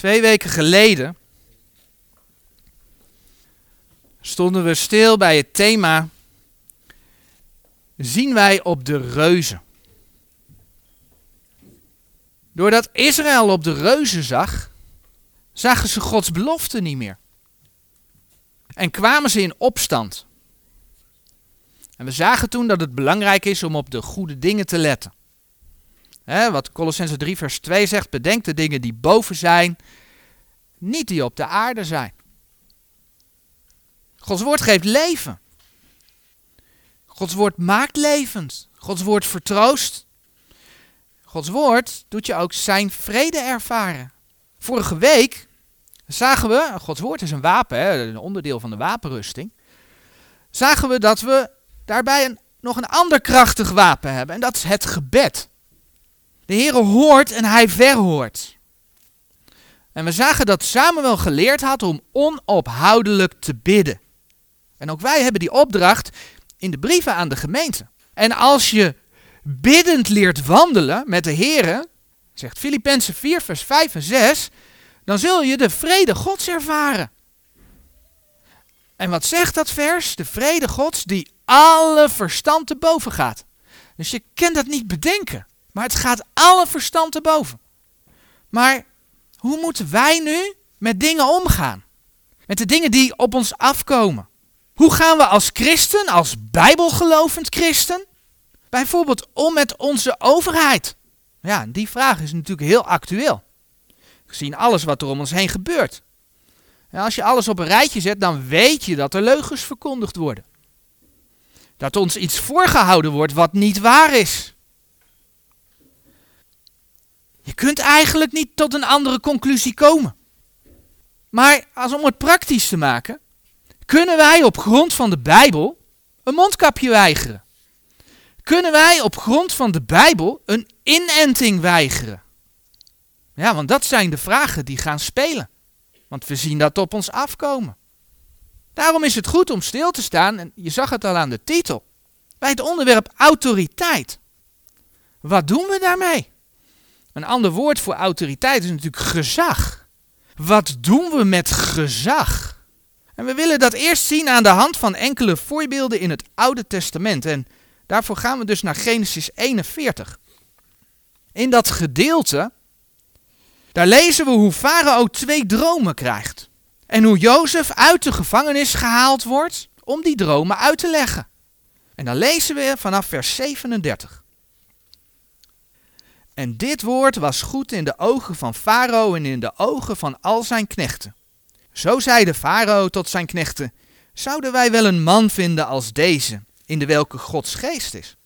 Twee weken geleden stonden we stil bij het thema Zien wij op de reuzen. Doordat Israël op de reuzen zag, zagen ze Gods belofte niet meer. En kwamen ze in opstand. En we zagen toen dat het belangrijk is om op de goede dingen te letten. Wat Colossense 3 vers 2 zegt, bedenk de dingen die boven zijn, niet die op de aarde zijn. Gods woord geeft leven. Gods woord maakt levend. Gods woord vertroost. Gods woord doet je ook zijn vrede ervaren. Vorige week zagen we, Gods woord is een wapen, een onderdeel van de wapenrusting. Zagen we dat we daarbij een, nog een ander krachtig wapen hebben. En dat is het gebed. De Heere hoort en hij verhoort. En we zagen dat Samuel geleerd had om onophoudelijk te bidden. En ook wij hebben die opdracht in de brieven aan de gemeente. En als je biddend leert wandelen met de Heere, zegt Filippenzen 4 vers 5 en 6, dan zul je de vrede Gods ervaren. En wat zegt dat vers? De vrede Gods die alle verstand te boven gaat. Dus je kunt dat niet bedenken. Maar het gaat alle verstand te boven. Maar hoe moeten wij nu met dingen omgaan? Met de dingen die op ons afkomen. Hoe gaan we als christen, als bijbelgelovend christen, bijvoorbeeld om met onze overheid? Ja, die vraag is natuurlijk heel actueel. Gezien alles wat er om ons heen gebeurt. En als je alles op een rijtje zet, dan weet je dat er leugens verkondigd worden. Dat ons iets voorgehouden wordt wat niet waar is. Je kunt eigenlijk niet tot een andere conclusie komen. Maar als om het praktisch te maken, kunnen wij op grond van de Bijbel een mondkapje weigeren? Kunnen wij op grond van de Bijbel een inenting weigeren? Ja, want dat zijn de vragen die gaan spelen. Want we zien dat op ons afkomen. Daarom is het goed om stil te staan, en je zag het al aan de titel, bij het onderwerp autoriteit. Wat doen we daarmee? Een ander woord voor autoriteit is natuurlijk gezag. Wat doen we met gezag? En we willen dat eerst zien aan de hand van enkele voorbeelden in het Oude Testament. En daarvoor gaan we dus naar Genesis 41. In dat gedeelte, daar lezen we hoe Farao twee dromen krijgt. En hoe Jozef uit de gevangenis gehaald wordt om die dromen uit te leggen. En dan lezen we vanaf vers 37. En dit woord was goed in de ogen van Farao en in de ogen van al zijn knechten. Zo zei de farao tot zijn knechten: Zouden wij wel een man vinden als deze, in de welke Gods geest is?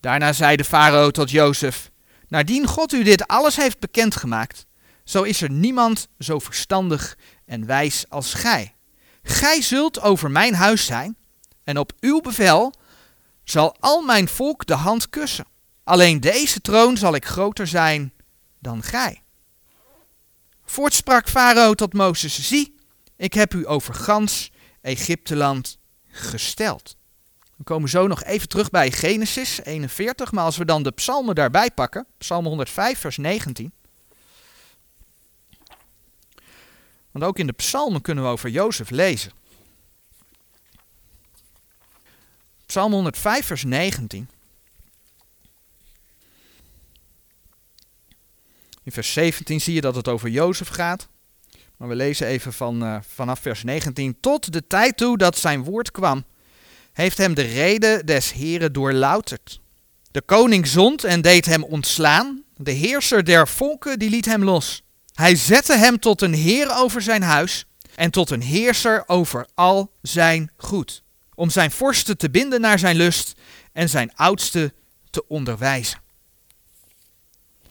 Daarna zei de farao tot Jozef: Naardien God u dit alles heeft bekendgemaakt, zo is er niemand zo verstandig en wijs als gij. Gij zult over mijn huis zijn, en op uw bevel zal al mijn volk de hand kussen. Alleen deze troon zal ik groter zijn dan gij. Voortsprak Farao tot Mozes, zie, ik heb u over gans Egypteland gesteld. We komen zo nog even terug bij Genesis 41, maar als we dan de psalmen daarbij pakken, psalm 105 vers 19. Want ook in de psalmen kunnen we over Jozef lezen. Psalm 105 vers 19. In vers 17 zie je dat het over Jozef gaat. Maar we lezen even van, uh, vanaf vers 19. Tot de tijd toe dat zijn woord kwam, heeft hem de reden des Heren doorlouterd. De koning zond en deed hem ontslaan. De heerser der volken die liet hem los. Hij zette hem tot een heer over zijn huis en tot een heerser over al zijn goed. Om zijn vorsten te binden naar zijn lust en zijn oudste te onderwijzen.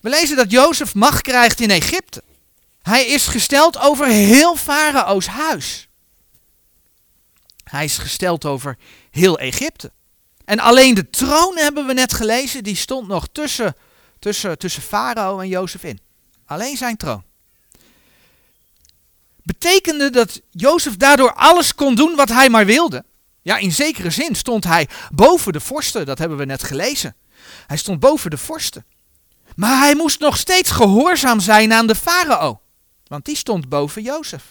We lezen dat Jozef macht krijgt in Egypte. Hij is gesteld over heel Farao's huis. Hij is gesteld over heel Egypte. En alleen de troon hebben we net gelezen, die stond nog tussen, tussen, tussen Farao en Jozef in. Alleen zijn troon. Betekende dat Jozef daardoor alles kon doen wat hij maar wilde? Ja, in zekere zin stond hij boven de vorsten, dat hebben we net gelezen. Hij stond boven de vorsten. Maar hij moest nog steeds gehoorzaam zijn aan de farao. Want die stond boven Jozef.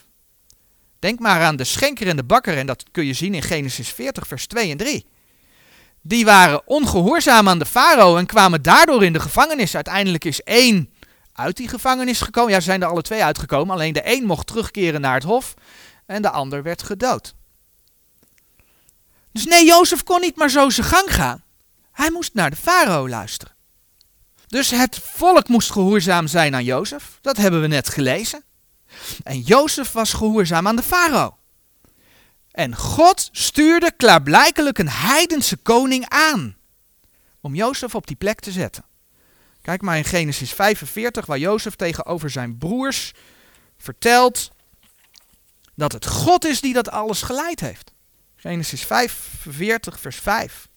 Denk maar aan de schenker en de bakker, en dat kun je zien in Genesis 40, vers 2 en 3. Die waren ongehoorzaam aan de farao en kwamen daardoor in de gevangenis. Uiteindelijk is één uit die gevangenis gekomen. Ja, zijn er alle twee uitgekomen. Alleen de een mocht terugkeren naar het hof en de ander werd gedood. Dus nee, Jozef kon niet maar zo zijn gang gaan. Hij moest naar de farao luisteren. Dus het volk moest gehoorzaam zijn aan Jozef. Dat hebben we net gelezen. En Jozef was gehoorzaam aan de farao. En God stuurde klaarblijkelijk een heidense koning aan om Jozef op die plek te zetten. Kijk maar in Genesis 45, waar Jozef tegenover zijn broers vertelt dat het God is die dat alles geleid heeft. Genesis 45, vers 5.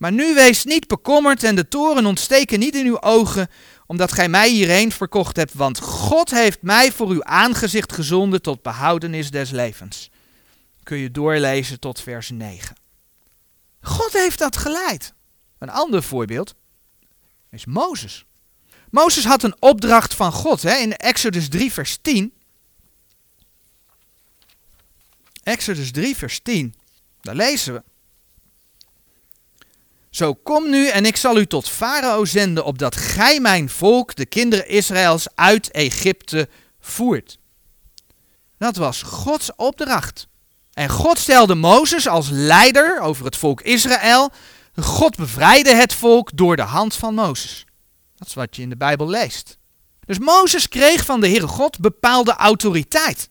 Maar nu wees niet bekommerd en de toren ontsteken niet in uw ogen, omdat gij mij hierheen verkocht hebt, want God heeft mij voor uw aangezicht gezonden tot behoudenis des levens. Kun je doorlezen tot vers 9. God heeft dat geleid. Een ander voorbeeld is Mozes. Mozes had een opdracht van God hè, in Exodus 3, vers 10. Exodus 3, vers 10. Daar lezen we. Zo kom nu en ik zal u tot Farao zenden, opdat gij mijn volk, de kinderen Israëls, uit Egypte voert. Dat was Gods opdracht. En God stelde Mozes als leider over het volk Israël. God bevrijdde het volk door de hand van Mozes. Dat is wat je in de Bijbel leest. Dus Mozes kreeg van de Heere God bepaalde autoriteit.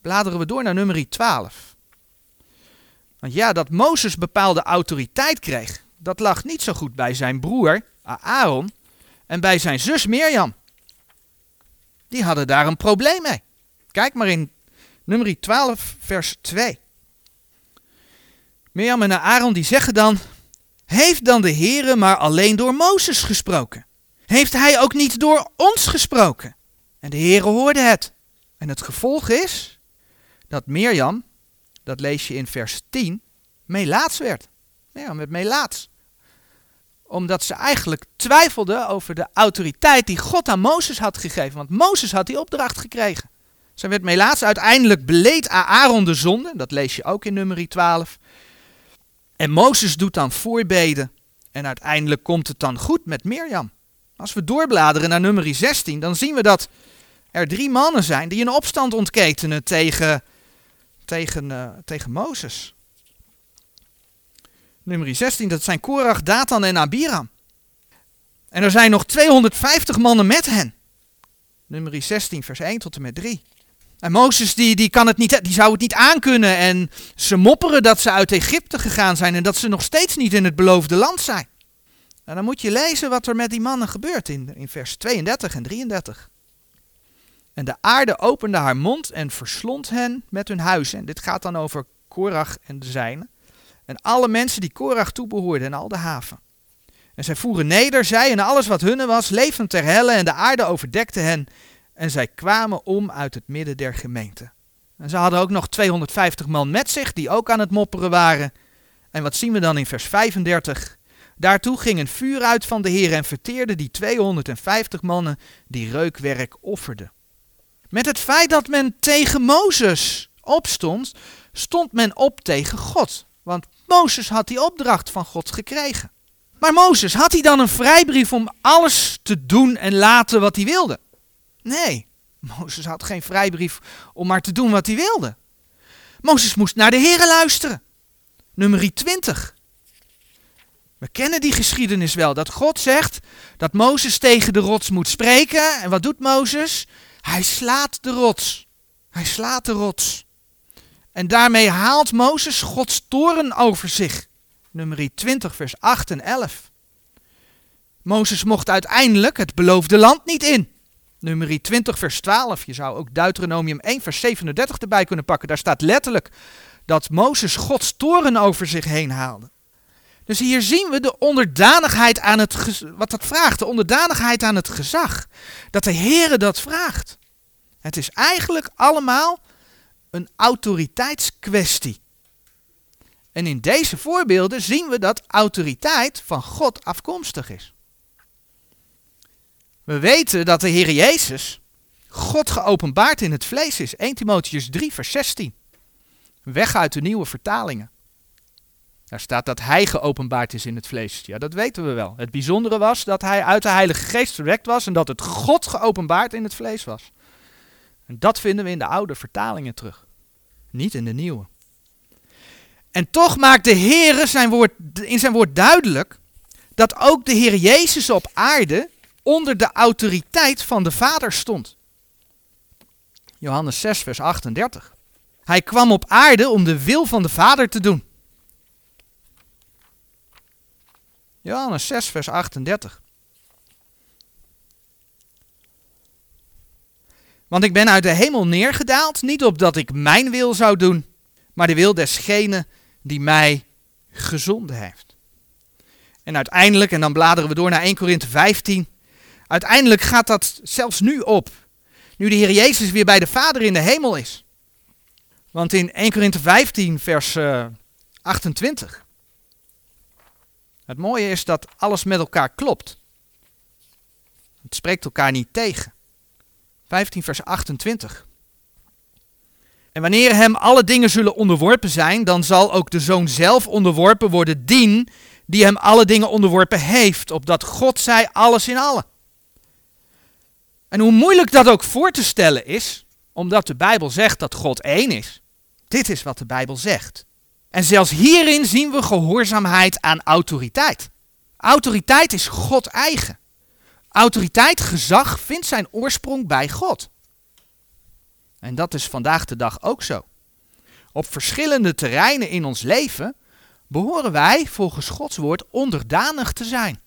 Bladeren we door naar nummer 12. Want ja, dat Mozes bepaalde autoriteit kreeg, dat lag niet zo goed bij zijn broer Aaron en bij zijn zus Mirjam. Die hadden daar een probleem mee. Kijk maar in nummer 12, vers 2. Mirjam en Aaron die zeggen dan, heeft dan de Heere maar alleen door Mozes gesproken? Heeft hij ook niet door ons gesproken? En de Heere hoorde het. En het gevolg is dat Mirjam dat lees je in vers 10, melaats werd. Ja, met melaats. Omdat ze eigenlijk twijfelde over de autoriteit die God aan Mozes had gegeven. Want Mozes had die opdracht gekregen. Zij werd melaats. Uiteindelijk beleed Aaron de zonde. Dat lees je ook in nummer 12. En Mozes doet dan voorbeden. En uiteindelijk komt het dan goed met Mirjam. Als we doorbladeren naar nummer 16, dan zien we dat er drie mannen zijn die een opstand ontketenen tegen tegen, uh, tegen Mozes. Nummer 16, dat zijn Korach, Datan en Abiram. En er zijn nog 250 mannen met hen. Nummer 16, vers 1 tot en met 3. En Mozes die, die, kan het niet, die zou het niet aankunnen. En ze mopperen dat ze uit Egypte gegaan zijn en dat ze nog steeds niet in het beloofde land zijn. En dan moet je lezen wat er met die mannen gebeurt in, in vers 32 en 33. En de aarde opende haar mond en verslond hen met hun huizen. En dit gaat dan over Korach en de zijnen. En alle mensen die Korach toebehoorden en al de haven. En zij voeren neder, zij en alles wat hunne was, levend ter helle en de aarde overdekte hen. En zij kwamen om uit het midden der gemeente. En ze hadden ook nog 250 man met zich, die ook aan het mopperen waren. En wat zien we dan in vers 35? Daartoe ging een vuur uit van de Heer en verteerde die 250 mannen die reukwerk offerden. Met het feit dat men tegen Mozes opstond, stond men op tegen God. Want Mozes had die opdracht van God gekregen. Maar Mozes, had hij dan een vrijbrief om alles te doen en laten wat hij wilde? Nee, Mozes had geen vrijbrief om maar te doen wat hij wilde. Mozes moest naar de Here luisteren. Nummer 20. We kennen die geschiedenis wel, dat God zegt dat Mozes tegen de rots moet spreken. En wat doet Mozes? Hij slaat de rots. Hij slaat de rots. En daarmee haalt Mozes Gods toren over zich. Nummer 20, vers 8 en 11. Mozes mocht uiteindelijk het beloofde land niet in. Nummer 20, vers 12. Je zou ook Deuteronomium 1, vers 37 erbij kunnen pakken. Daar staat letterlijk dat Mozes Gods toren over zich heen haalde. Dus hier zien we de onderdanigheid aan het, wat dat vraagt, de onderdanigheid aan het gezag. Dat de Heere dat vraagt. Het is eigenlijk allemaal een autoriteitskwestie. En in deze voorbeelden zien we dat autoriteit van God afkomstig is. We weten dat de Heer Jezus God geopenbaard in het vlees is. 1 Timotheus 3, vers 16. Weg uit de nieuwe vertalingen. Daar staat dat hij geopenbaard is in het vlees. Ja, dat weten we wel. Het bijzondere was dat hij uit de Heilige Geest verwekt was en dat het God geopenbaard in het vlees was. En dat vinden we in de oude vertalingen terug, niet in de nieuwe. En toch maakt de Heer zijn woord, in zijn woord duidelijk dat ook de Heer Jezus op aarde onder de autoriteit van de Vader stond. Johannes 6, vers 38. Hij kwam op aarde om de wil van de Vader te doen. Johannes 6, vers 38. Want ik ben uit de hemel neergedaald, niet opdat ik mijn wil zou doen, maar de wil desgene die mij gezonden heeft. En uiteindelijk, en dan bladeren we door naar 1 Korinthe 15, uiteindelijk gaat dat zelfs nu op, nu de Heer Jezus weer bij de Vader in de hemel is. Want in 1 Korinthe 15, vers uh, eh, 28, het mooie is dat alles met elkaar klopt. Het spreekt elkaar niet tegen. 15 vers 28. En wanneer hem alle dingen zullen onderworpen zijn, dan zal ook de zoon zelf onderworpen worden, dien die hem alle dingen onderworpen heeft, opdat God zij alles in allen. En hoe moeilijk dat ook voor te stellen is, omdat de Bijbel zegt dat God één is. Dit is wat de Bijbel zegt. En zelfs hierin zien we gehoorzaamheid aan autoriteit. Autoriteit is God eigen. Autoriteit, gezag vindt zijn oorsprong bij God. En dat is vandaag de dag ook zo. Op verschillende terreinen in ons leven behoren wij volgens Gods woord onderdanig te zijn.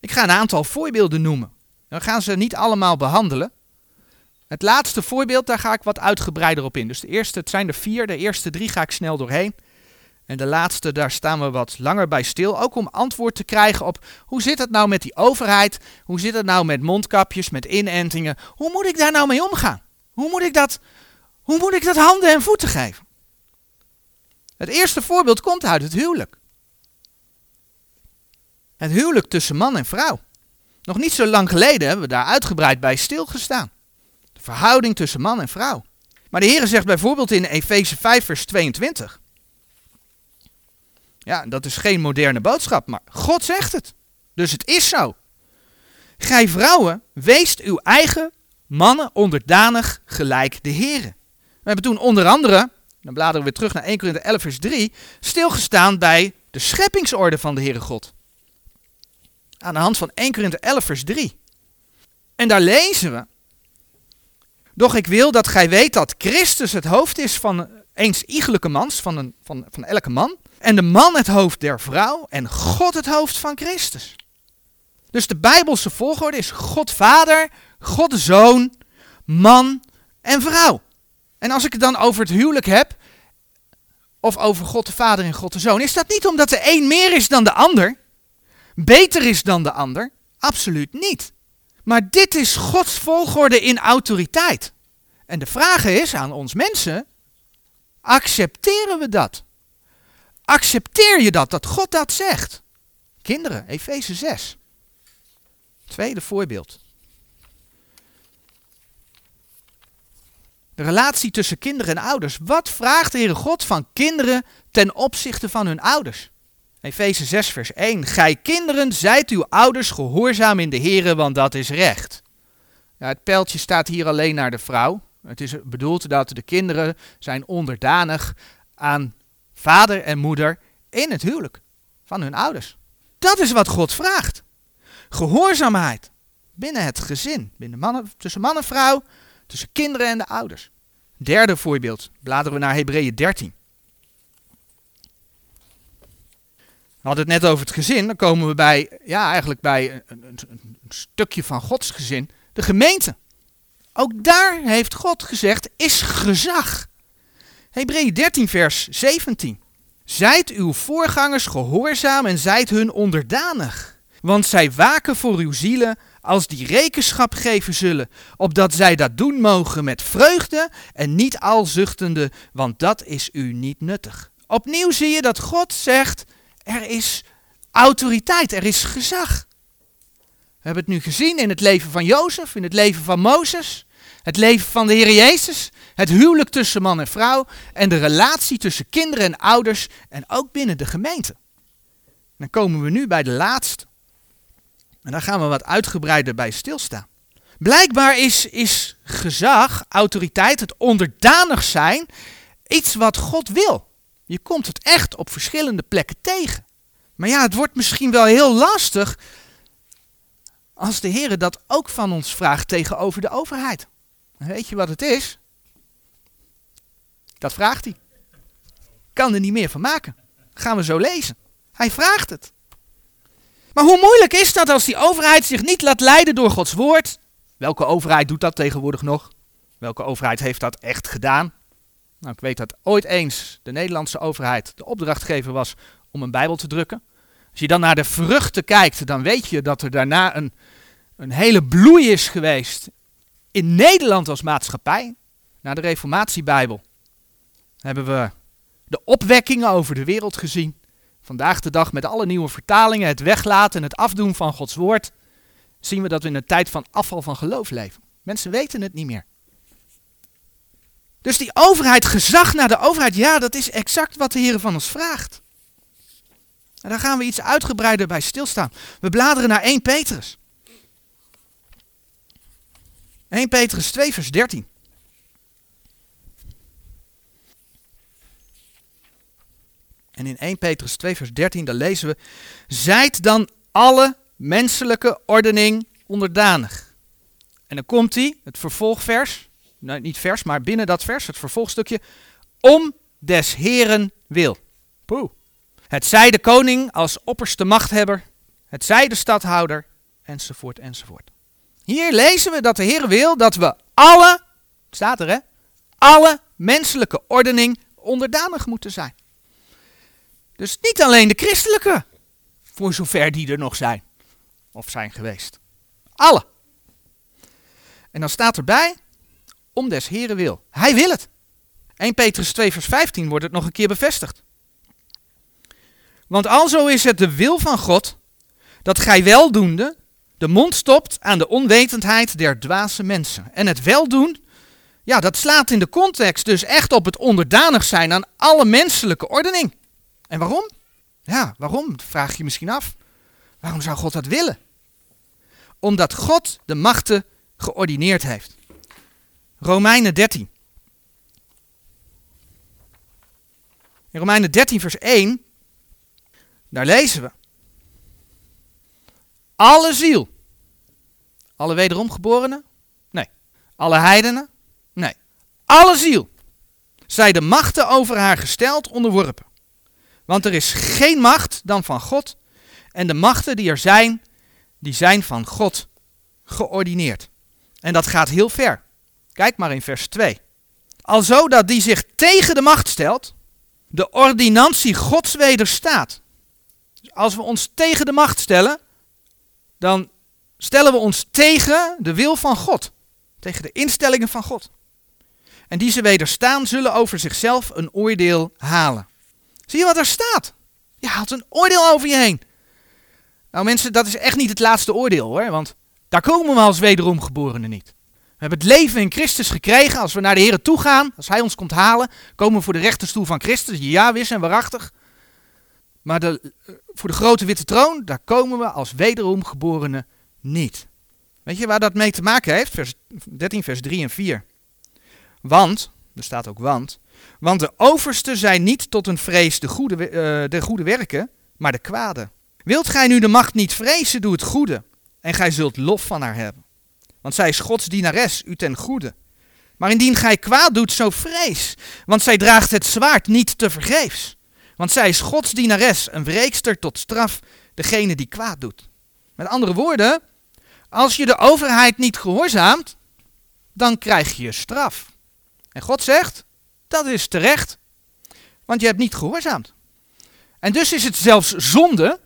Ik ga een aantal voorbeelden noemen. Dan gaan ze niet allemaal behandelen. Het laatste voorbeeld, daar ga ik wat uitgebreider op in. Dus de eerste, het zijn er vier, de eerste drie ga ik snel doorheen. En de laatste, daar staan we wat langer bij stil. Ook om antwoord te krijgen op hoe zit het nou met die overheid? Hoe zit het nou met mondkapjes, met inentingen? Hoe moet ik daar nou mee omgaan? Hoe moet ik dat, hoe moet ik dat handen en voeten geven? Het eerste voorbeeld komt uit het huwelijk. Het huwelijk tussen man en vrouw. Nog niet zo lang geleden hebben we daar uitgebreid bij stilgestaan. De verhouding tussen man en vrouw. Maar de Heer zegt bijvoorbeeld in Efeze 5, vers 22. Ja, dat is geen moderne boodschap, maar God zegt het. Dus het is zo. Gij vrouwen, weest uw eigen mannen onderdanig gelijk de heren. We hebben toen onder andere, dan bladeren we weer terug naar 1 Korinther 11 vers 3, stilgestaan bij de scheppingsorde van de Heere God. Aan de hand van 1 Korinther 11 vers 3. En daar lezen we, doch ik wil dat gij weet dat Christus het hoofd is van eens iegelijke mans, van, een, van, van elke man, en de man het hoofd der vrouw en God het hoofd van Christus. Dus de Bijbelse volgorde is God Vader, God Zoon, man en vrouw. En als ik het dan over het huwelijk heb, of over God de Vader en God de Zoon, is dat niet omdat de een meer is dan de ander, beter is dan de ander? Absoluut niet. Maar dit is Gods volgorde in autoriteit. En de vraag is aan ons mensen, accepteren we dat? Accepteer je dat, dat God dat zegt? Kinderen, Efeze 6. Tweede voorbeeld. De relatie tussen kinderen en ouders. Wat vraagt de Heere God van kinderen ten opzichte van hun ouders? Efeze 6 vers 1. Gij kinderen, zijt uw ouders gehoorzaam in de Heere, want dat is recht. Ja, het pijltje staat hier alleen naar de vrouw. Het is bedoeld dat de kinderen zijn onderdanig aan vader en moeder in het huwelijk van hun ouders. Dat is wat God vraagt. Gehoorzaamheid binnen het gezin, binnen mannen, tussen man en vrouw, tussen kinderen en de ouders. Derde voorbeeld, bladeren we naar Hebreeën 13. We hadden het net over het gezin, dan komen we bij, ja, eigenlijk bij een, een, een stukje van Gods gezin, de gemeente. Ook daar heeft God gezegd, is gezag. Hebreeën 13, vers 17. Zijt uw voorgangers gehoorzaam en zijt hun onderdanig. Want zij waken voor uw zielen als die rekenschap geven zullen, opdat zij dat doen mogen met vreugde en niet al zuchtende, want dat is u niet nuttig. Opnieuw zie je dat God zegt, er is autoriteit, er is gezag. We hebben het nu gezien in het leven van Jozef, in het leven van Mozes. Het leven van de Heer Jezus, het huwelijk tussen man en vrouw en de relatie tussen kinderen en ouders en ook binnen de gemeente. Dan komen we nu bij de laatste. En daar gaan we wat uitgebreider bij stilstaan. Blijkbaar is, is gezag, autoriteit, het onderdanig zijn, iets wat God wil. Je komt het echt op verschillende plekken tegen. Maar ja, het wordt misschien wel heel lastig als de Heer dat ook van ons vraagt tegenover de overheid. Weet je wat het is? Dat vraagt hij. Kan er niet meer van maken. Gaan we zo lezen. Hij vraagt het. Maar hoe moeilijk is dat als die overheid zich niet laat leiden door Gods woord? Welke overheid doet dat tegenwoordig nog? Welke overheid heeft dat echt gedaan? Nou, ik weet dat ooit eens de Nederlandse overheid de opdrachtgever was om een Bijbel te drukken. Als je dan naar de vruchten kijkt, dan weet je dat er daarna een, een hele bloei is geweest in Nederland als maatschappij. Na de Reformatiebijbel hebben we de opwekkingen over de wereld gezien. Vandaag de dag met alle nieuwe vertalingen, het weglaten en het afdoen van Gods woord, zien we dat we in een tijd van afval van geloof leven. Mensen weten het niet meer. Dus die overheid, gezag naar de overheid, ja, dat is exact wat de Heer van ons vraagt. En daar gaan we iets uitgebreider bij stilstaan. We bladeren naar 1 Petrus. 1 Petrus 2, vers 13. En in 1 Petrus 2, vers 13, daar lezen we: Zijt dan alle menselijke ordening onderdanig. En dan komt hij, het vervolgvers, nou niet vers, maar binnen dat vers, het vervolgstukje, om des Heren wil. Poeh. Het zij de koning als opperste machthebber, het zij de stadhouder, enzovoort, enzovoort. Hier lezen we dat de Heer wil dat we alle, staat er hè, alle menselijke ordening onderdanig moeten zijn. Dus niet alleen de christelijke, voor zover die er nog zijn of zijn geweest. Alle. En dan staat erbij, om des Heren wil. Hij wil het. 1 Petrus 2 vers 15 wordt het nog een keer bevestigd. Want alzo is het de wil van God, dat gij weldoende de mond stopt aan de onwetendheid der dwaze mensen. En het weldoen, ja, dat slaat in de context dus echt op het onderdanig zijn aan alle menselijke ordening. En waarom? Ja, waarom? Vraag je misschien af. Waarom zou God dat willen? Omdat God de machten geordineerd heeft. Romeinen 13. In Romeinen 13, vers 1, daar lezen we. Alle ziel. Alle wederomgeborenen? Nee. Alle heidenen? Nee. Alle ziel. Zij de machten over haar gesteld onderworpen. Want er is geen macht dan van God. En de machten die er zijn, die zijn van God geordineerd. En dat gaat heel ver. Kijk maar in vers 2. Alzo dat die zich tegen de macht stelt, de ordinantie Gods wederstaat. Dus als we ons tegen de macht stellen, dan stellen we ons tegen de wil van God. Tegen de instellingen van God. En die ze wederstaan, zullen over zichzelf een oordeel halen. Zie je wat er staat? Je haalt een oordeel over je heen. Nou mensen, dat is echt niet het laatste oordeel hoor, want daar komen we als wederomgeborenen niet. We hebben het leven in Christus gekregen. Als we naar de Heer toe gaan, als Hij ons komt halen, komen we voor de rechterstoel van Christus. Ja, wis en waarachtig. Maar de, eh, voor de grote witte troon, daar komen we als wederomgeborenen niet. Weet je waar dat mee te maken heeft? Vers 13, vers 3 en 4. Want, er staat ook want, want de oversten zijn niet tot een vrees de goede, uh, de goede werken, maar de kwade. Wilt gij nu de macht niet vrezen, doe het goede, en gij zult lof van haar hebben. Want zij is Gods dienares, u ten goede. Maar indien gij kwaad doet, zo vrees, want zij draagt het zwaard niet te vergeefs. Want zij is Gods dienares, een wreekster tot straf, degene die kwaad doet. Met andere woorden, als je de overheid niet gehoorzaamt, dan krijg je straf. En God zegt, dat is terecht, want je hebt niet gehoorzaamd. En dus is het zelfs zonde,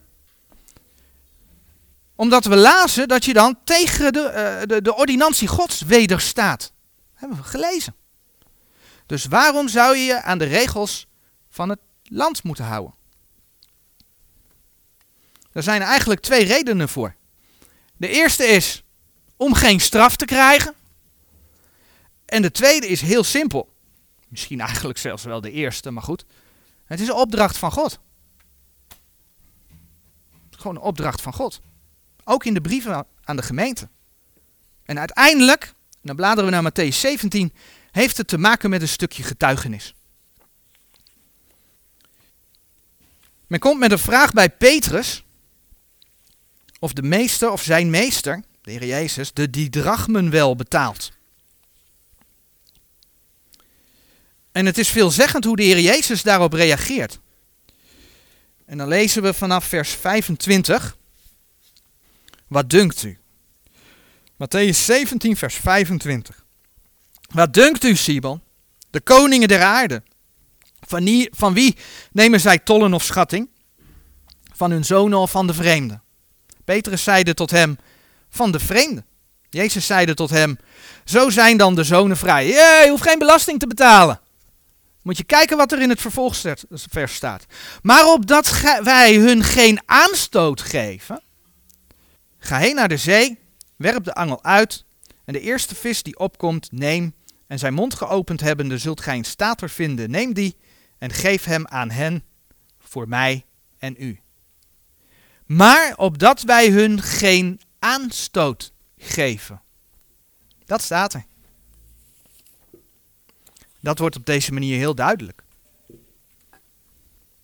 omdat we lazen dat je dan tegen de, uh, de, de ordinantie Gods wederstaat. Dat hebben we gelezen. Dus waarom zou je je aan de regels van het land moeten houden? Er zijn eigenlijk twee redenen voor. De eerste is om geen straf te krijgen. En de tweede is heel simpel. Misschien eigenlijk zelfs wel de eerste, maar goed. Het is een opdracht van God. Gewoon een opdracht van God. Ook in de brieven aan de gemeente. En uiteindelijk, dan bladeren we naar Matthäus 17, heeft het te maken met een stukje getuigenis. Men komt met een vraag bij Petrus of de meester of zijn meester, de Heer Jezus, de didrachmen wel betaalt. En het is veelzeggend hoe de Heer Jezus daarop reageert. En dan lezen we vanaf vers 25. Wat dunkt u? Matthäus 17, vers 25. Wat dunkt u, Sibon? De koningen der aarde. Van, wie, van wie nemen zij tollen of schatting? Van hun zonen of van de vreemden? Petrus zeide tot hem, van de vreemden. Jezus zeide tot hem, zo zijn dan de zonen vrij. Je hoeft geen belasting te betalen. Moet je kijken wat er in het vervolgvers staat. Maar opdat wij hun geen aanstoot geven, ga heen naar de zee, werp de angel uit en de eerste vis die opkomt, neem en zijn mond geopend hebbende zult gij een stater vinden. Neem die en geef hem aan hen voor mij en u. Maar opdat wij hun geen aanstoot geven. Dat staat er. Dat wordt op deze manier heel duidelijk.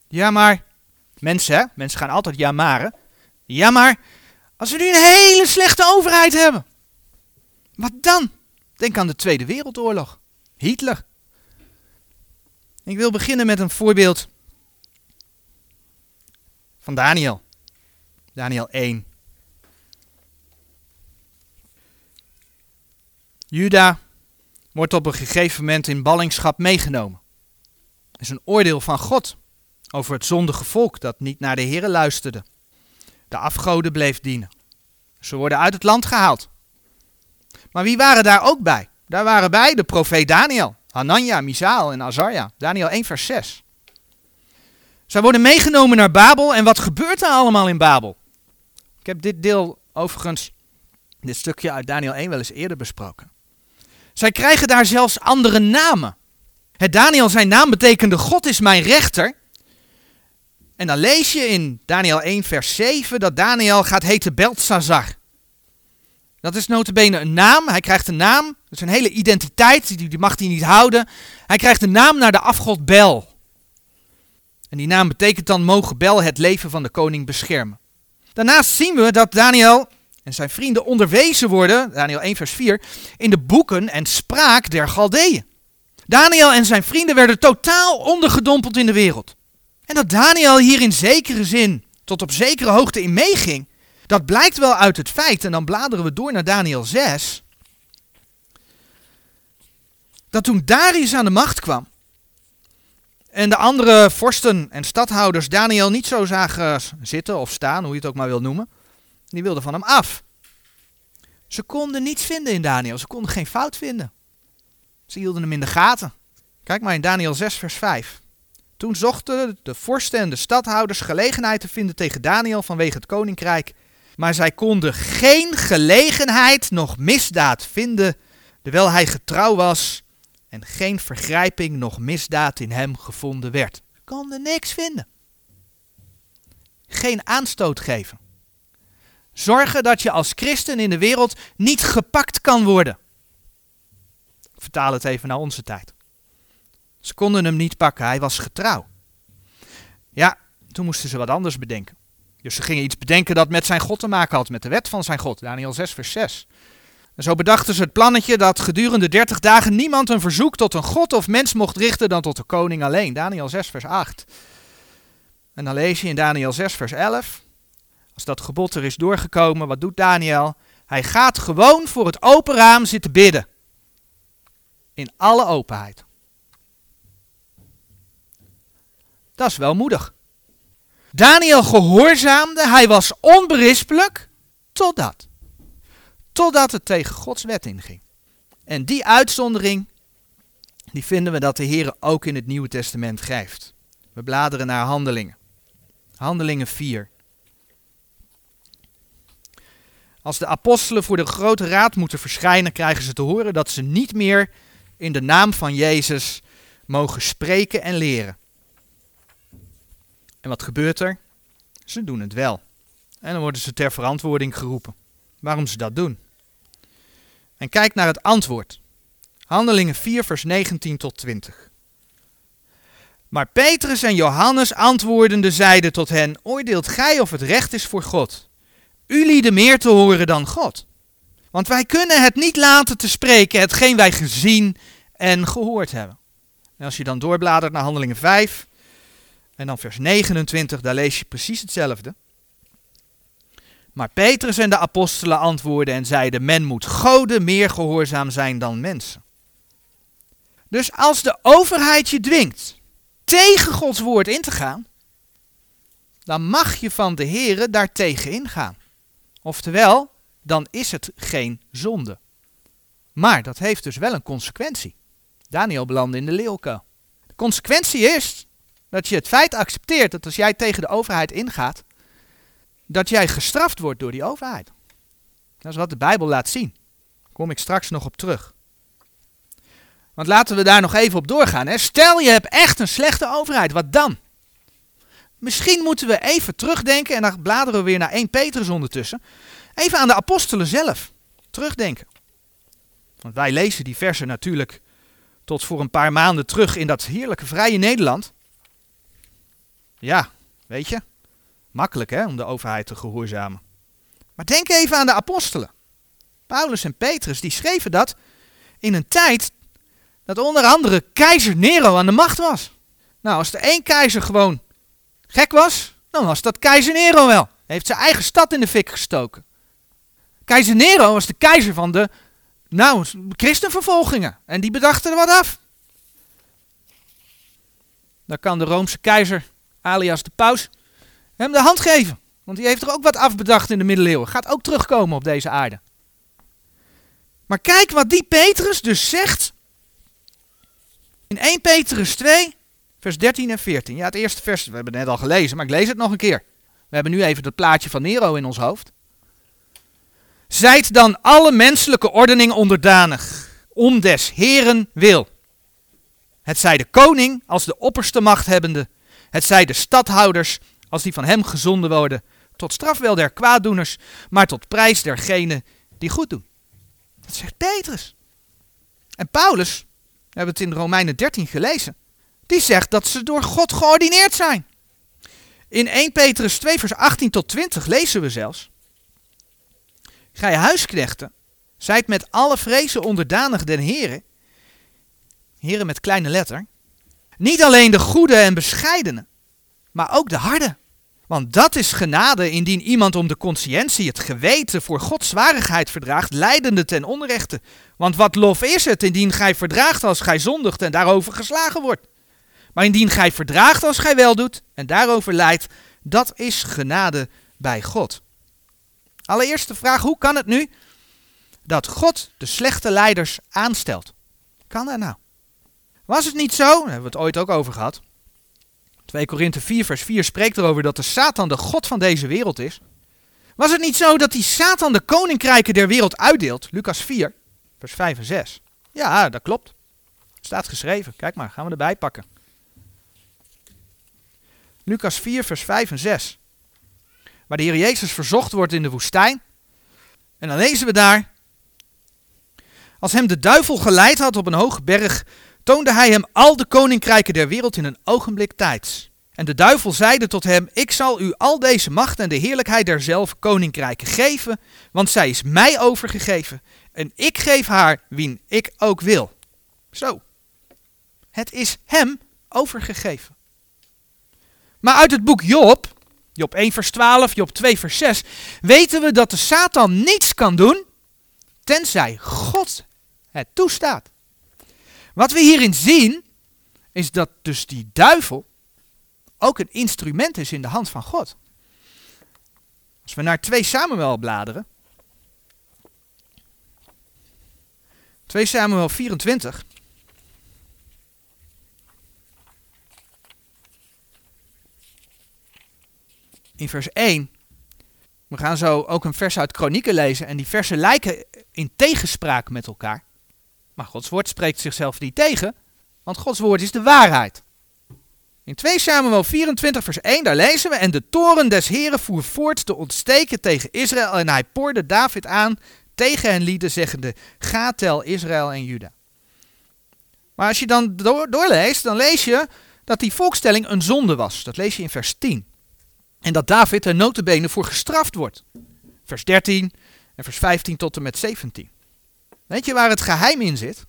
Ja, maar mensen, hè? mensen gaan altijd ja maar. Ja, maar als we nu een hele slechte overheid hebben, wat dan? Denk aan de Tweede Wereldoorlog. Hitler. Ik wil beginnen met een voorbeeld van Daniel. Daniel 1. Juda wordt op een gegeven moment in ballingschap meegenomen. Het is een oordeel van God over het zondige volk dat niet naar de Here luisterde. De afgoden bleef dienen. Ze worden uit het land gehaald. Maar wie waren daar ook bij? Daar waren bij de profeet Daniel, Hanania, Misaal en Azarja. Daniel 1 vers 6. Zij worden meegenomen naar Babel en wat gebeurt er allemaal in Babel? Ik heb dit deel overigens, dit stukje uit Daniel 1 wel eens eerder besproken. Zij krijgen daar zelfs andere namen. Het Daniel, zijn naam betekende God is mijn rechter. En dan lees je in Daniel 1 vers 7 dat Daniel gaat heten Beltzazar. Dat is notabene een naam. Hij krijgt een naam. Dat is een hele identiteit. Die, die mag hij niet houden. Hij krijgt een naam naar de afgod Bel. En die naam betekent dan mogen Bel het leven van de koning beschermen. Daarnaast zien we dat Daniel en zijn vrienden onderwezen worden, Daniel 1 vers 4, in de boeken en spraak der Galdeeën. Daniel en zijn vrienden werden totaal ondergedompeld in de wereld. En dat Daniel hier in zekere zin tot op zekere hoogte in meeging, dat blijkt wel uit het feit, en dan bladeren we door naar Daniel 6, dat toen Darius aan de macht kwam en de andere vorsten en stadhouders Daniel niet zo zagen zitten of staan, hoe je het ook maar wil noemen, die wilden van hem af. Ze konden niets vinden in Daniel, ze konden geen fout vinden. Ze hielden hem in de gaten. Kijk maar in Daniel 6, vers 5. Toen zochten de vorsten en de stadhouders gelegenheid te vinden tegen Daniel vanwege het koninkrijk. Maar zij konden geen gelegenheid noch misdaad vinden, terwijl hij getrouw was en geen vergrijping noch misdaad in hem gevonden werd. Ze konden niks vinden. Geen aanstoot geven. Zorgen dat je als christen in de wereld niet gepakt kan worden. vertaal het even naar onze tijd. Ze konden hem niet pakken, hij was getrouw. Ja, toen moesten ze wat anders bedenken. Dus ze gingen iets bedenken dat met zijn God te maken had, met de wet van zijn God. Daniel 6, vers 6. En zo bedachten ze het plannetje dat gedurende 30 dagen niemand een verzoek tot een god of mens mocht richten dan tot de koning alleen. Daniel 6, vers 8. En dan lees je in Daniel 6, vers 11. Als dat gebod er is doorgekomen, wat doet Daniel? Hij gaat gewoon voor het open raam zitten bidden. In alle openheid. Dat is wel moedig. Daniel gehoorzaamde, hij was onberispelijk, totdat. Totdat het tegen Gods wet inging. En die uitzondering, die vinden we dat de Heer ook in het Nieuwe Testament geeft. We bladeren naar Handelingen. Handelingen 4. Als de apostelen voor de grote raad moeten verschijnen, krijgen ze te horen dat ze niet meer in de naam van Jezus mogen spreken en leren. En wat gebeurt er? Ze doen het wel. En dan worden ze ter verantwoording geroepen. Waarom ze dat doen. En kijk naar het antwoord. Handelingen 4, vers 19 tot 20. Maar Petrus en Johannes antwoordende zeiden tot hen: Oordeelt gij of het recht is voor God? U lieden meer te horen dan God. Want wij kunnen het niet laten te spreken hetgeen wij gezien en gehoord hebben. En als je dan doorbladert naar Handelingen 5 en dan vers 29, daar lees je precies hetzelfde. Maar Petrus en de apostelen antwoordden en zeiden: Men moet goden meer gehoorzaam zijn dan mensen. Dus als de overheid je dwingt tegen Gods woord in te gaan, dan mag je van de Here daartegen ingaan. Oftewel, dan is het geen zonde. Maar dat heeft dus wel een consequentie. Daniel belandde in de leeuwkuil. De consequentie is dat je het feit accepteert dat als jij tegen de overheid ingaat, dat jij gestraft wordt door die overheid. Dat is wat de Bijbel laat zien. Daar kom ik straks nog op terug. Want laten we daar nog even op doorgaan. Hè. Stel je hebt echt een slechte overheid, wat dan? Misschien moeten we even terugdenken, en dan bladeren we weer naar 1 Petrus ondertussen. Even aan de apostelen zelf terugdenken. Want wij lezen die versen natuurlijk tot voor een paar maanden terug in dat heerlijke vrije Nederland. Ja, weet je, makkelijk hè, om de overheid te gehoorzamen. Maar denk even aan de apostelen. Paulus en Petrus, die schreven dat in een tijd dat onder andere keizer Nero aan de macht was. Nou, als er één keizer gewoon gek was, dan was dat keizer Nero wel. Hij heeft zijn eigen stad in de fik gestoken. Keizer Nero was de keizer van de, nou, christenvervolgingen. En die bedachten er wat af. Dan kan de Roomse keizer, alias de paus, hem de hand geven. Want die heeft er ook wat afbedacht in de middeleeuwen. Gaat ook terugkomen op deze aarde. Maar kijk wat die Petrus dus zegt in 1 Petrus 2, vers 13 en 14. Ja, het eerste vers, we hebben het net al gelezen, maar ik lees het nog een keer. We hebben nu even dat plaatje van Nero in ons hoofd. Zijt dan alle menselijke ordening onderdanig, om des Heren wil. Het zij de koning als de opperste machthebbende, het zij de stadhouders als die van hem gezonden worden, tot straf wel der kwaaddoeners, maar tot prijs dergenen die goed doen. Dat zegt Petrus. En Paulus, we hebben het in Romeinen 13 gelezen, die zegt dat ze door God geordineerd zijn. In 1 Petrus 2 vers 18 tot 20 lezen we zelfs. Gij huisknechten, zijt met alle vrezen onderdanig den heren, heren met kleine letter, niet alleen de goede en bescheidene, maar ook de harde. Want dat is genade indien iemand om de conscientie het geweten voor Gods zwarigheid verdraagt, leidende ten onrechte. Want wat lof is het indien gij verdraagt als gij zondigt en daarover geslagen wordt. Maar indien gij verdraagt als gij wel doet en daarover leidt, dat is genade bij God. Allereerste vraag, hoe kan het nu dat God de slechte leiders aanstelt? Kan dat nou? Was het niet zo, daar hebben we het ooit ook over gehad. 2 Korinthe 4 vers 4 spreekt erover dat de Satan de God van deze wereld is. Was het niet zo dat die Satan de koninkrijken der wereld uitdeelt? Lucas 4 vers 5 en 6. Ja, dat klopt. Staat geschreven. Kijk maar, gaan we erbij pakken. Lucas 4 vers 5 en 6 waar de Heer Jezus verzocht wordt in de woestijn. En dan lezen we daar. Als hem de duivel geleid had op een hoge berg, toonde hij hem al de koninkrijken der wereld in een ogenblik tijds. En de duivel zeide tot hem: Ik zal u al deze macht en de heerlijkheid derzelfde koninkrijken geven, want zij is mij overgegeven. En ik geef haar wien ik ook wil. Zo. Het is hem overgegeven. Maar uit het boek Job Job 1 vers 12, Job 2 vers 6, weten we dat de Satan niets kan doen, tenzij God het toestaat. Wat we hierin zien, is dat dus die duivel ook een instrument is in de hand van God. Als we naar 2 Samuel bladeren, 2 Samuel 24, in vers 1. We gaan zo ook een vers uit Kronieken lezen en die versen lijken in tegenspraak met elkaar. Maar Gods woord spreekt zichzelf niet tegen, want Gods woord is de waarheid. In 2 Samuel 24 vers 1 daar lezen we, en de toren des Heren voer voort te ontsteken tegen Israël en hij poorde David aan tegen hen lieden zeggende, ga tel Israël en Juda. Maar als je dan door, doorleest, dan lees je dat die volkstelling een zonde was. Dat lees je in vers 10. En dat David er notabene voor gestraft wordt. Vers 13 en vers 15 tot en met 17. Weet je waar het geheim in zit?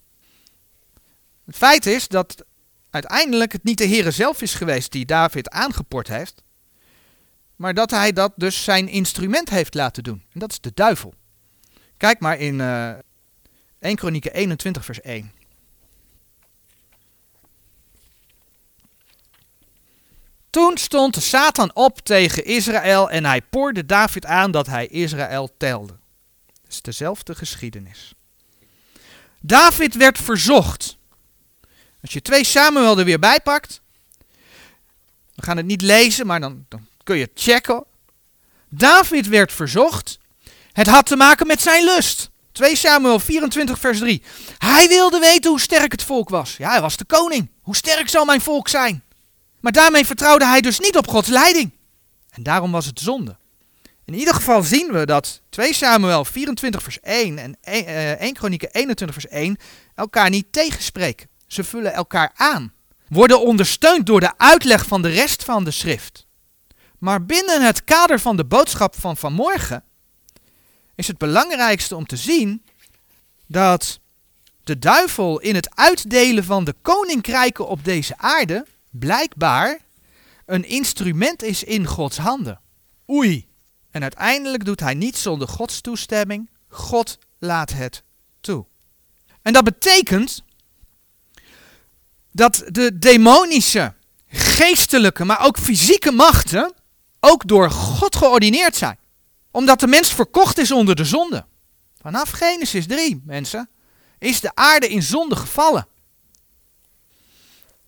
Het feit is dat uiteindelijk het niet de Heere zelf is geweest die David aangeport heeft, maar dat hij dat dus zijn instrument heeft laten doen. En dat is de duivel. Kijk maar in uh, 1 Kronieken 21 vers 1. Toen stond Satan op tegen Israël en hij poorde David aan dat hij Israël telde. Dat is dezelfde geschiedenis. David werd verzocht. Als je 2 Samuel er weer bij pakt, we gaan het niet lezen, maar dan, dan kun je het checken. David werd verzocht. Het had te maken met zijn lust. 2 Samuel 24 vers 3. Hij wilde weten hoe sterk het volk was. Ja, hij was de koning. Hoe sterk zal mijn volk zijn? Maar daarmee vertrouwde hij dus niet op Gods leiding. En daarom was het zonde. In ieder geval zien we dat 2 Samuel 24 vers 1 en 1 eh, Kronieken 21 vers 1 elkaar niet tegenspreken. Ze vullen elkaar aan. Worden ondersteund door de uitleg van de rest van de schrift. Maar binnen het kader van de boodschap van vanmorgen is het belangrijkste om te zien dat de duivel in het uitdelen van de koninkrijken op deze aarde blijkbaar een instrument is in Gods handen. Oei. En uiteindelijk doet hij niet zonder Gods toestemming. God laat het toe. En dat betekent dat de demonische, geestelijke, maar ook fysieke machten ook door God geordineerd zijn. Omdat de mens verkocht is onder de zonde. Vanaf Genesis 3, mensen, is de aarde in zonde gevallen.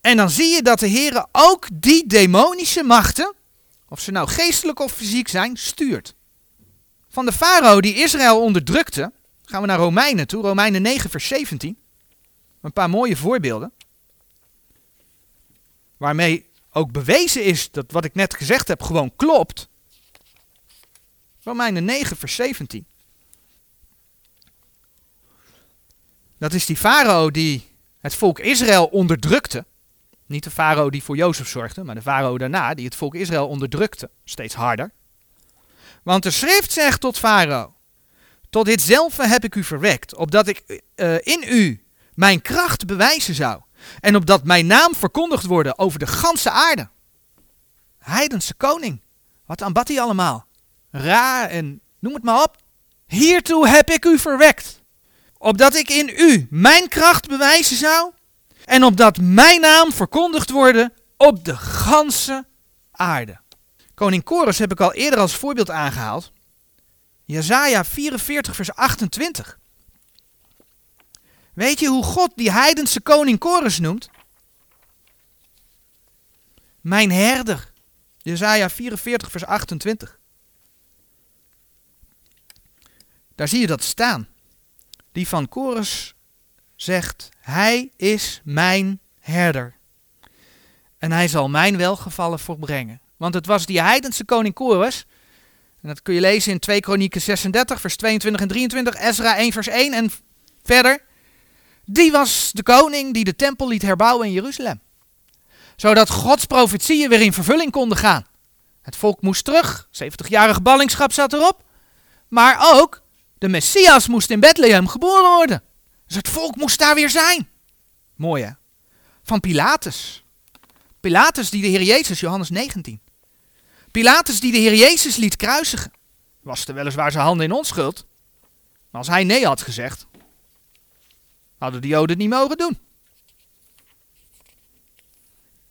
En dan zie je dat de Heer ook die demonische machten, of ze nou geestelijk of fysiek zijn, stuurt. Van de farao die Israël onderdrukte, gaan we naar Romeinen toe, Romeinen 9 vers 17. Een paar mooie voorbeelden. Waarmee ook bewezen is dat wat ik net gezegd heb gewoon klopt. Romeinen 9 vers 17. Dat is die farao die het volk Israël onderdrukte. Niet de farao die voor Jozef zorgde, maar de farao daarna die het volk Israël onderdrukte, steeds harder. Want de schrift zegt tot farao, tot ditzelfde heb ik u verwekt, opdat ik uh, in u mijn kracht bewijzen zou. En opdat mijn naam verkondigd worden over de ganse aarde. Heidense koning. Wat aanbad hij allemaal? Ra en noem het maar op. Hiertoe heb ik u verwekt. Opdat ik in u mijn kracht bewijzen zou en opdat mijn naam verkondigd worden op de ganse aarde. Koning Korus heb ik al eerder als voorbeeld aangehaald. Jezaja 44 vers 28. Weet je hoe God die heidense koning Korus noemt? Mijn herder. Jezaja 44 vers 28. Daar zie je dat staan. Die van Korus zegt, hij is mijn herder. En hij zal mijn welgevallen voorbrengen. Want het was die heidense koning Kores. En dat kun je lezen in 2 Kronieken 36, vers 22 en 23, Ezra 1, vers 1 en verder. Die was de koning die de tempel liet herbouwen in Jeruzalem. Zodat Gods profetieën weer in vervulling konden gaan. Het volk moest terug, 70-jarige ballingschap zat erop. Maar ook de Messias moest in Bethlehem geboren worden. Dus het volk moest daar weer zijn. Mooi hè? Van Pilatus. Pilatus die de Heer Jezus, Johannes 19. Pilatus die de Heer Jezus liet kruisigen. Was er weliswaar zijn handen in onschuld. Maar als hij nee had gezegd, hadden de Joden het niet mogen doen.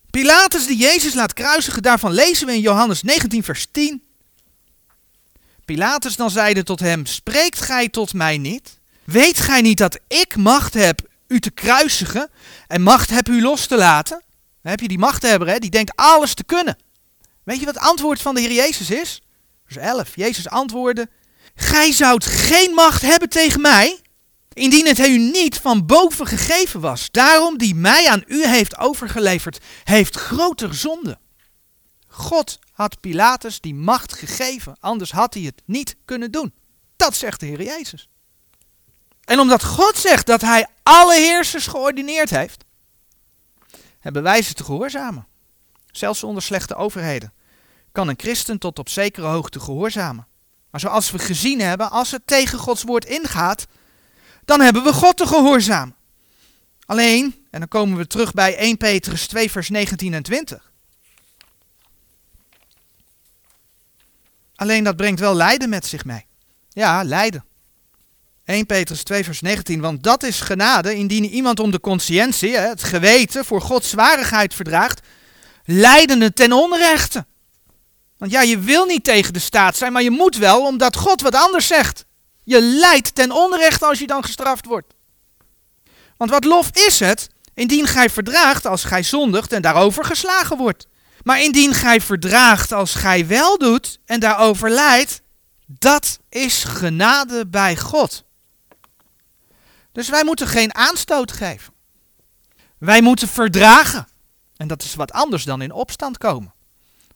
Pilatus die Jezus laat kruisigen, daarvan lezen we in Johannes 19 vers 10. Pilatus dan zeide tot hem, spreekt gij tot mij niet? Weet gij niet dat ik macht heb u te kruisigen en macht heb u los te laten? Dan heb je die machthebber, hè, die denkt alles te kunnen. Weet je wat het antwoord van de Heer Jezus is? Vers 11. Jezus antwoordde, gij zoudt geen macht hebben tegen mij, indien het u niet van boven gegeven was. Daarom die mij aan u heeft overgeleverd, heeft groter zonde. God had Pilatus die macht gegeven, anders had hij het niet kunnen doen. Dat zegt de Heer Jezus. En omdat God zegt dat hij alle heersers geordineerd heeft, hebben wij ze te gehoorzamen. Zelfs onder slechte overheden kan een christen tot op zekere hoogte gehoorzamen. Maar zoals we gezien hebben, als het tegen Gods woord ingaat, dan hebben we God te gehoorzamen. Alleen, en dan komen we terug bij 1 Petrus 2, vers 19 en 20. Alleen dat brengt wel lijden met zich mee. Ja, lijden. 1 Petrus 2 vers 19, want dat is genade indien iemand om de consciëntie, het geweten, voor Gods zwarigheid verdraagt, leidende ten onrechte. Want ja, je wil niet tegen de staat zijn, maar je moet wel, omdat God wat anders zegt. Je lijdt ten onrechte als je dan gestraft wordt. Want wat lof is het, indien gij verdraagt als gij zondigt en daarover geslagen wordt. Maar indien gij verdraagt als gij wel doet en daarover lijdt, dat is genade bij God. Dus wij moeten geen aanstoot geven. Wij moeten verdragen. En dat is wat anders dan in opstand komen.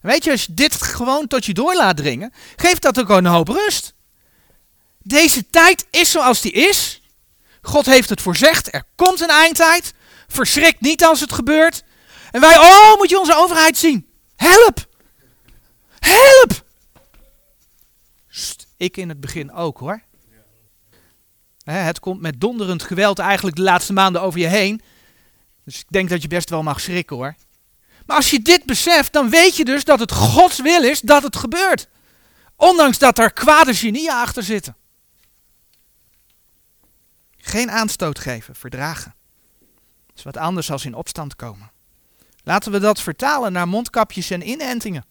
Weet je, als je dit gewoon tot je door laat dringen, geeft dat ook een hoop rust. Deze tijd is zoals die is. God heeft het voorzegd. Er komt een eindtijd. Verschrik niet als het gebeurt. En wij, oh, moet je onze overheid zien. Help! Help! ik in het begin ook hoor. Het komt met donderend geweld eigenlijk de laatste maanden over je heen. Dus ik denk dat je best wel mag schrikken hoor. Maar als je dit beseft, dan weet je dus dat het Gods wil is dat het gebeurt. Ondanks dat er kwade genieën achter zitten. Geen aanstoot geven, verdragen. Dat is wat anders als in opstand komen. Laten we dat vertalen naar mondkapjes en inentingen.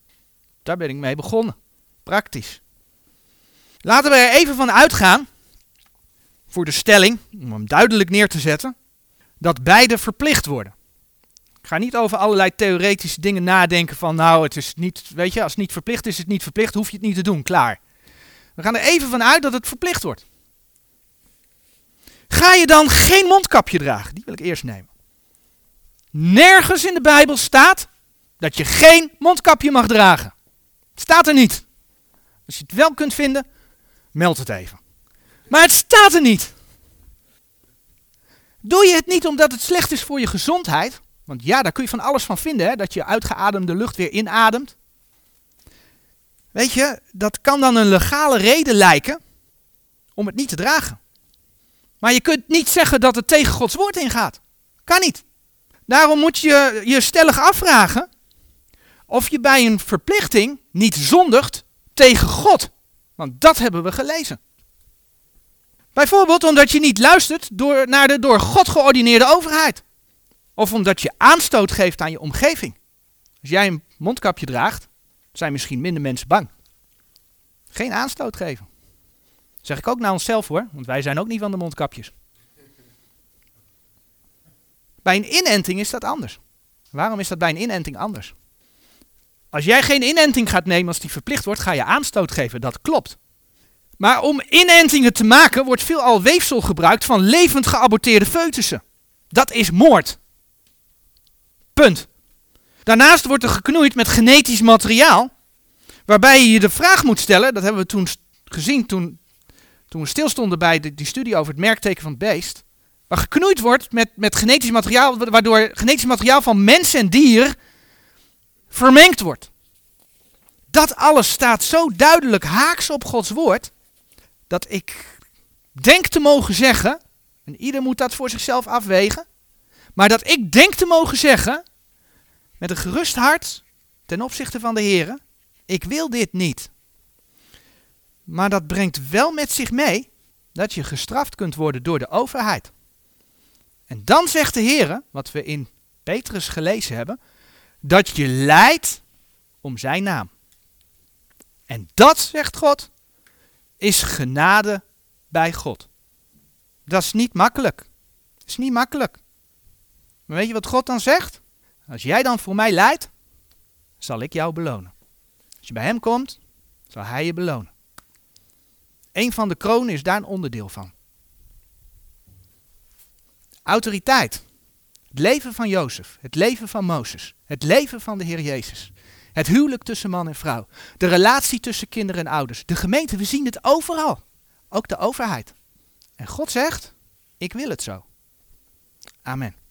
Daar ben ik mee begonnen. Praktisch. Laten we er even van uitgaan, voor de stelling, om hem duidelijk neer te zetten, dat beide verplicht worden. Ik ga niet over allerlei theoretische dingen nadenken van, nou, het is niet, weet je, als het niet verplicht is, is het niet verplicht, hoef je het niet te doen, klaar. We gaan er even van uit dat het verplicht wordt. Ga je dan geen mondkapje dragen? Die wil ik eerst nemen. Nergens in de Bijbel staat dat je geen mondkapje mag dragen. Het staat er niet. Als je het wel kunt vinden, meld het even. Maar het staat er niet. Doe je het niet omdat het slecht is voor je gezondheid? Want ja, daar kun je van alles van vinden, hè? dat je uitgeademde lucht weer inademt. Weet je, dat kan dan een legale reden lijken om het niet te dragen. Maar je kunt niet zeggen dat het tegen Gods woord ingaat. Kan niet. Daarom moet je je stellig afvragen of je bij een verplichting niet zondigt tegen God. Want dat hebben we gelezen. Bijvoorbeeld omdat je niet luistert door, naar de door God geordineerde overheid. Of omdat je aanstoot geeft aan je omgeving. Als jij een mondkapje draagt, zijn misschien minder mensen bang. Geen aanstoot geven. Dat zeg ik ook naar onszelf hoor, want wij zijn ook niet van de mondkapjes. Bij een inenting is dat anders. Waarom is dat bij een inenting anders? Als jij geen inenting gaat nemen als die verplicht wordt, ga je aanstoot geven. Dat klopt. Maar om inentingen te maken wordt veelal weefsel gebruikt van levend geaborteerde foetussen. Dat is moord. Punt. Daarnaast wordt er geknoeid met genetisch materiaal, waarbij je je de vraag moet stellen, dat hebben we toen gezien toen, toen we stilstonden bij die studie over het merkteken van het beest, waar geknoeid wordt met, met genetisch materiaal, waardoor genetisch materiaal van mens en dier vermengd wordt. Dat alles staat zo duidelijk haaks op Gods woord, dat ik denk te mogen zeggen, en ieder moet dat voor zichzelf afwegen, maar dat ik denk te mogen zeggen, met een gerust hart ten opzichte van de Heer, ik wil dit niet. Maar dat brengt wel met zich mee dat je gestraft kunt worden door de overheid. En dan zegt de Heer, wat we in Petrus gelezen hebben, dat je lijdt om zijn naam. En dat, zegt God, is genade bij God. Dat is niet makkelijk. Dat is niet makkelijk. Maar weet je wat God dan zegt? Als jij dan voor mij lijdt, zal ik jou belonen. Als je bij hem komt, zal hij je belonen. Een van de kronen is daar een onderdeel van. Autoriteit. Het leven van Jozef, het leven van Mozes, het leven van de Heer Jezus. Het huwelijk tussen man en vrouw. De relatie tussen kinderen en ouders. De gemeente, we zien het overal. Ook de overheid. En God zegt, ik wil het zo. Amen.